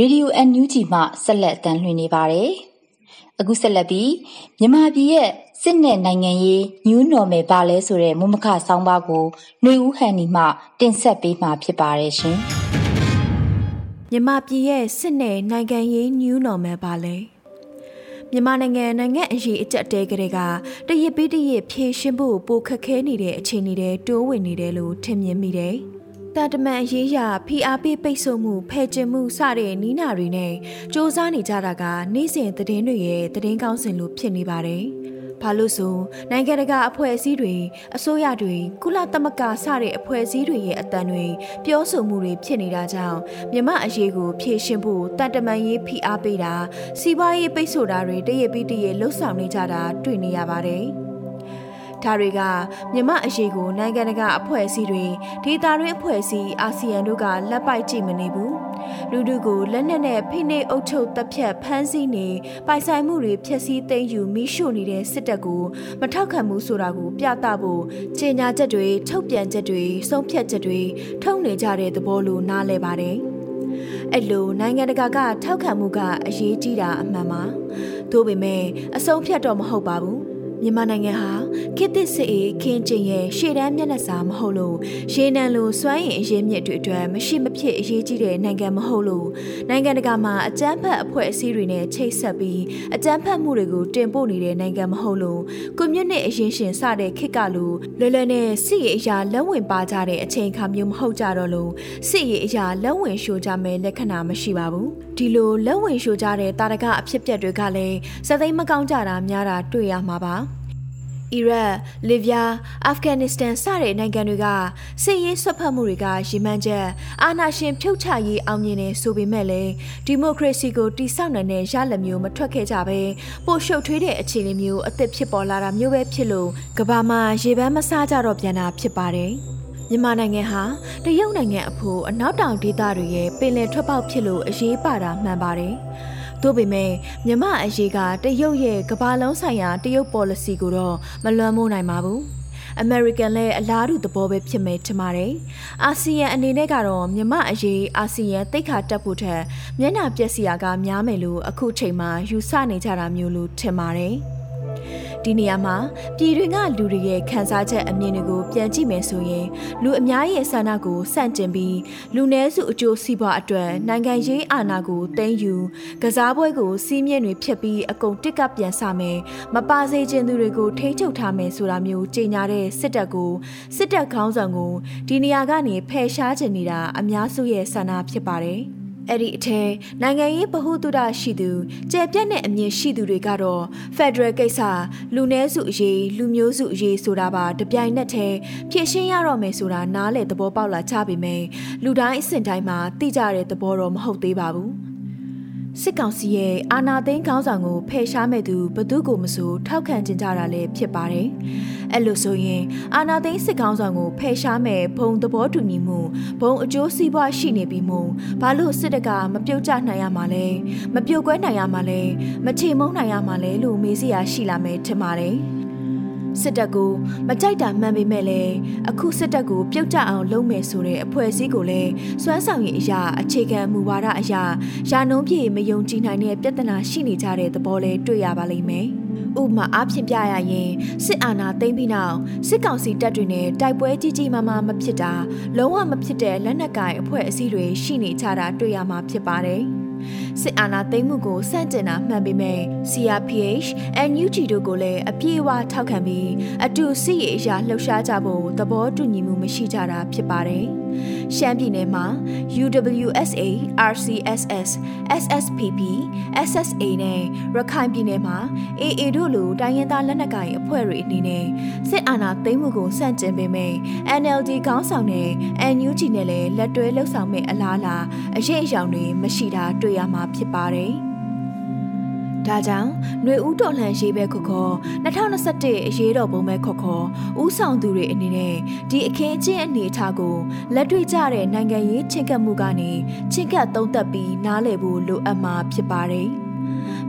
ရေဒီယို NUG မှဆက်လက်တမ်းလွှင့်နေပါတယ်။အခုဆက်လက်ပြီးမြန်မာပြည်ရဲ့စစ်နဲ့နိုင်ငံရေး New Normal ပါလဲဆိုတဲ့မုမခဆောင်းပါးကိုຫນွေဦးဟန်နီမှတင်ဆက်ပေးမှာဖြစ်ပါတယ်ရှင်။မြန်မာပြည်ရဲ့စစ်နဲ့နိုင်ငံရေး New Normal ပါလဲမြန်မာနိုင်ငံနိုင်ငံအရေးအကြက်တဲကလေးကတရစ်ပြီးတရစ်ဖြည့်ရှင်းဖို့ပိုခက်ခဲနေတဲ့အခြေအနေတွေတိုးဝင်နေတယ်လို့ထင်မြင်မိတယ်။ တာတမန်အရေးရဖိအားပေးပိတ်ဆို့မှုဖယ်ကျင်မှုစတဲ့နီးနာတွေနဲ့စ조사နေကြတာကနေ့စဉ်သတင်းတွေရဲ့သတင်းကောင်းစင်လိုဖြစ်နေပါတယ်။ဘာလို့ဆိုနိုင်ငံတကာအဖွဲ့အစည်းတွေအစိုးရတွေကုလသမဂ္ဂစတဲ့အဖွဲ့အစည်းတွေရဲ့အတန်တွေပြောဆိုမှုတွေဖြစ်နေတာကြောင့်မြမအရေးကိုဖြည့်ရှင်းဖို့တန်တမန်ရေးဖိအားပေးတာစီးပွားရေးပိတ်ဆို့တာတွေတရပြီးတရလှုပ်ဆောင်နေကြတာတွေ့နေရပါတယ်။ ဒါတွေကမြမအရေးကိုနိုင်ငံတကာအဖွဲ့အစည်းတွေဒေသတွင်းအဖွဲ့အစည်းအာဆီယံတို့ကလက်ပိုက်ကြည့်မနေဘူးလူတို့ကိုလက်နက်နဲ့ဖိနှိပ်အုပ်ချုပ်တပ်ဖြတ်ဖမ်းဆီးနေပိုင်ဆိုင်မှုတွေဖျက်ဆီးသိမ်းယူမိရှို့နေတဲ့စစ်တပ်ကိုမထောက်ခံမှုဆိုတာကိုပြသဖို့ကြေညာချက်တွေထုတ်ပြန်ချက်တွေဆုံးဖြတ်ချက်တွေထုတ်နေကြတဲ့သဘောလိုနားလဲပါတယ်အဲ့လိုနိုင်ငံတကာကထောက်ခံမှုကအရေးကြီးတာအမှန်ပါ။ဒါပေမဲ့အဆုံးဖြတ်တော့မဟုတ်ပါဘူး မြန်မာနိုင်ငံဟာခေတ်သစ်စစ်အေးခင်းကျင်ရဲ့ရှေ့တန်းမျက်နှာစာမဟုတ်လို့ရေနံလိုစွမ်းရည်အရေးမြစ်တွေအတွက်မရှိမဖြစ်အရေးကြီးတဲ့နိုင်ငံမဟုတ်လို့နိုင်ငံတကာမှာအကြမ်းဖက်အဖွဲ့အစည်းတွေနဲ့ချိတ်ဆက်ပြီးအကြမ်းဖက်မှုတွေကိုတင်ပို့နေတဲ့နိုင်ငံမဟုတ်လို့ကွန်မြူနစ်အရင်ရှင်စတဲ့ခေတ်ကလိုလွယ်လွယ်နဲ့စစ်ရေးအရာလက်ဝင်ပါကြတဲ့အချိန်အခါမျိုးမဟုတ်ကြတော့လို့စစ်ရေးအရာလက်ဝင်ရှိုးကြမယ်လက္ခဏာမရှိပါဘူးဒီလိုလက်ဝင်ရှိုးကြတဲ့တာရကအဖြစ်ပြက်တွေကလည်းစသိမ်းမကောင်းကြတာများတာတွေ့ရမှာပါ အီရတ်၊လစ်ဗျား၊အာဖဂန်နစ္စတန်စတဲ့နိုင်ငံတွေကစစ်ရေးဆွတ်ဖက်မှုတွေကရည်မှန်းချက်အာဏာရှင်ဖြုတ်ချရေးအောင်မြင်နေဆိုပေမဲ့လည်းဒီမိုကရေစီကိုတိဆောက်နိုင်တဲ့ရလမျိုးမထွက်ခဲ့ကြပဲပိုရှုပ်ထွေးတဲ့အခြေအနေမျိုးအသစ်ဖြစ်ပေါ်လာတာမျိုးပဲဖြစ်လို့ကဘာမှာရေပန်းမစားကြတော့ပြန်တာဖြစ်ပါတယ်။မြန်မာနိုင်ငံဟာတရုတ်နိုင်ငံအဖို့အနောက်တောင်ဒေသတွေရဲ့ပင်လယ်ထွက်ပေါက်ဖြစ်လို့အရေးပါတာမှန်ပါတယ်။ သို့ပေမဲ့မြမအရေးကတရုတ်ရဲ့ကမ္ဘာလုံးဆိုင်ရာတရုတ် policy ကိုတော့မလွှမ်းမိုးနိုင်ပါဘူး။ American လည်းအလားတူသဘောပဲဖြစ်မယ်ထင်ပါတယ်။အာဆီယံအနေနဲ့ကတော့မြမအရေးအာဆီယံတိတ်ခါတက်ဖို့ထက်မျက်နှာပျက်စီယာကများမယ်လို့အခုချိန်မှာယူဆနေကြတာမျိုးလို့ထင်ပါတယ်။ ဒီနေရာမှာပြည်တွင်းကလူတွေရဲ့ခံစားချက်အမြင်တွေကိုပြန်ကြည့်မယ်ဆိုရင်လူအများရဲ့ဆန္ဒကိုစန့်ကျင်ပြီးလူနည်းစုအကျိုးစီးပွားအတွက်နိုင်ငံရေးအာဏာကိုသိမ်းယူကစားပွဲကိုစီးမြင့်တွေဖျက်ပြီးအကုန်တစ်ကပ်ပြန်ဆမယ်မပါစေခြင်းသူတွေကိုထိ ंछ ုပ်ထားမယ်ဆိုတာမျိုးကြေညာတဲ့စစ်တပ်ကိုစစ်တပ်ခေါင်းဆောင်ကိုဒီနေရာကနေဖယ်ရှားခြင်းနေတာအများစုရဲ့ဆန္ဒဖြစ်ပါတယ်။ အဲ့ဒီအထက်နိုင်ငံရေးဗဟုသုတရှိသူကြဲပြတ်တဲ့အမြင်ရှိသူတွေကတော့ Federal ကိစ္စလူနည်းစုအရေးလူမျိုးစုအရေးဆိုတာပါတပြိုင်နက်တည်းဖြည့်ရှင်းရတော့မယ်ဆိုတာနားလေသဘောပေါက်လာကြပေမယ့်လူတိုင်းအဆင့်တိုင်းမှာသိကြတဲ့သဘောတော့မဟုတ်သေးပါဘူး။စစ်ကောင်စီရဲ့အာဏာသိမ်းခေါင်းဆောင်ကိုဖယ်ရှားမဲ့သူဘသူကိုမဆိုထောက်ခံကြကြတာလည်းဖြစ်ပါတယ်။ အဲ့လိုဆိုရင်အာဏာသိမ်းစစ်ခေါင်းဆောင်ကိုဖယ်ရှားမဲ့ဘုံသဘောတူညီမှုဘုံအကျိုးစီးပွားရှိနေပြီးမှဘာလို့စစ်တပ်ကမပြုတ်ကျနိုင်ရမှာလဲမပြုတ်ကွဲနိုင်ရမှာလဲမချေမုန်းနိုင်ရမှာလဲလို့မေးစရာရှိလာမယ်ထင်ပါတယ်။စစ်တပ်ကိုမကြိုက်တာမှန်ပေမဲ့လည်းအခုစစ်တပ်ကိုပြုတ်ကျအောင်လုပ်မယ်ဆိုတဲ့အဖွဲ့အစည်းကိုလည်းစွမ်းဆောင်ရည်အရာအခြေခံမူဝါဒအရာယာနှုံးပြေမယုံကြည်နိုင်တဲ့ပြဿနာရှိနေကြတဲ့သဘောလေးတွေ့ရပါလိမ့်မယ်။ ဥပမာအားဖြင့်ပြရရင်စစ်အာဏာသိမ်းပြီးနောက်စစ်ကောင်စီတပ်တွေနဲ့တိုက်ပွဲကြီးကြီးမားမားမဖြစ်တာလုံးဝမဖြစ်တဲ့လက်နက်ကိုင်အဖွဲ့အစည်းတွေရှိနေကြတာတွေ့ရမှာဖြစ်ပါတယ်။ စစ်အာဏာသိမ်းမှုကိုစန့်ကျင်တာမှန်ပေမဲ့ CRPH, NUG တို့ကိုလည်းအပြည့်အဝထောက်ခံပြီးအတူစစ်ရေးအရာလှုပ်ရှားကြဖို့သဘောတူညီမှုမရှိကြတာဖြစ်ပါတယ်။ရှမ်းပြည်နယ်မှာ UWSA, RCSS, SSPP, SSA နဲ့ရခိုင်ပြည်နယ်မှာ AA တို့လိုတိုင်းရင်းသားလက်နက်ကိုင်အဖွဲ့တွေအနေနဲ့စစ်အာဏာသိမ်းမှုကိုစန့်ကျင်ပေမဲ့ NLD ခေါင်းဆောင်တဲ့ NUG နဲ့လည်းလက်တွဲလှုပ်ဆောင်မဲ့အလားအလာအရေးအယောင်တွေမရှိတာတွေ့ရမှာဖြစ်ပါတယ်။ဒါကြောင့်ຫນွေဦးတော်လှန်ရေးပဲခေါ်ခေါ်2021အရေးတော်ပုံပဲခေါ်ခေါ်ဦးဆောင်သူတွေအနေနဲ့ဒီအခင်းအကျင်းအနေအထားကိုလက်တွေ့ကျတဲ့နိုင်ငံရေးချင်းကပ်မှုကနေချင်းကပ်သုံးသပ်ပြီးနားလည်ဖို့လိုအပ်မှာဖြစ်ပါတယ်။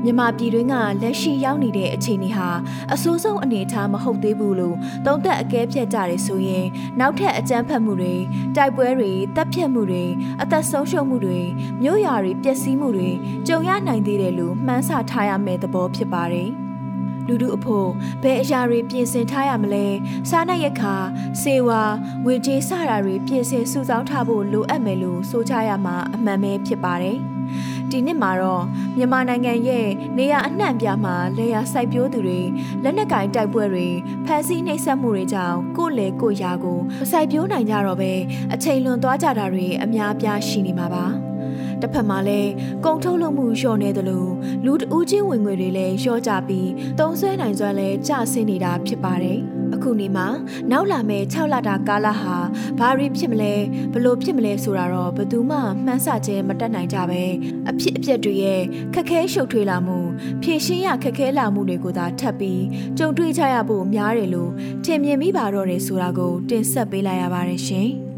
မမြန်မာပြည်တွင်းကလက်ရှိရောက်နေတဲ့အခြေအနေဟာအဆိုးဆုံးအနေအထားမဟုတ်သေးဘူးလို့သုံးသပ်အကဲဖြတ်ကြတယ်ဆိုရင်နောက်ထပ်အကြမ်းဖက်မှုတွေတိုက်ပွဲတွေတပ်ဖြတ်မှုတွေအသက်ဆုံးရှုံးမှုတွေမြို့ရွာတွေပျက်စီးမှုတွေကြုံရနိုင်သေးတယ်လို့မှန်းဆထားရမယ့်သဘောဖြစ်ပါတယ်။လူလူအဖို့ဘယ်အရာတွေပြင်ဆင်ထားရမလဲစားနပ်ရိက္ခာစေဝါငွေကြေးစတာတွေပြင်ဆင်စုဆောင်းထားဖို့လိုအပ်မယ်လို့ဆိုကြရမှာအမှန်ပဲဖြစ်ပါတယ် ဒီနှစ်မှာတော့မြန်မာနိုင်ငံရဲ့နေရအနှံ့ပြားမှာလေယာစိုက်ပျိုးသူတွေလက်နက်ကင်တိုက်ပွဲတွေဖမ်းဆီးနှိပ်စက်မှုတွေကြောင့်ကိုယ့်လေကိုယ့်ရာကိုမစိုက်ပျိုးနိုင်ကြတော့ပဲအချိန်လွန်သွားကြတာတွေအများအပြားရှိနေမှာပါ။တစ်ဖက်မှာလည်းကုန်ထုတ်လုပ်မှုလျော့နေသလိုလူတဦးချင်းဝင်ငွေတွေလည်းလျော့ကြပြီးတုံးဆွဲနိုင်စွမ်းလည်းကျဆင်းနေတာဖြစ်ပါတယ်။အ ခုနေမှာနောက်လာမယ့်6လတာကာလဟာဘာတွေဖြစ်မလဲဘလို့ဖြစ်မလဲဆိုတာတော့ဘယ်သူမှမှန်းဆခြင်းမတတ်နိုင်ကြပဲအဖြစ်အပျက်တွေရဲ့ခက်ခဲရှုပ်ထွေးလာမှုဖြည့်ရှင်းရခက်ခဲလာမှုတွေကိုသာထပ်ပြီးကြုံတွေ့ကြရဖို့များတယ်လို့ထင်မြင်မိပါတော့တယ်ဆိုတာကိုတင်ဆက်ပေးလိုက်ရပါတယ်ရှင်။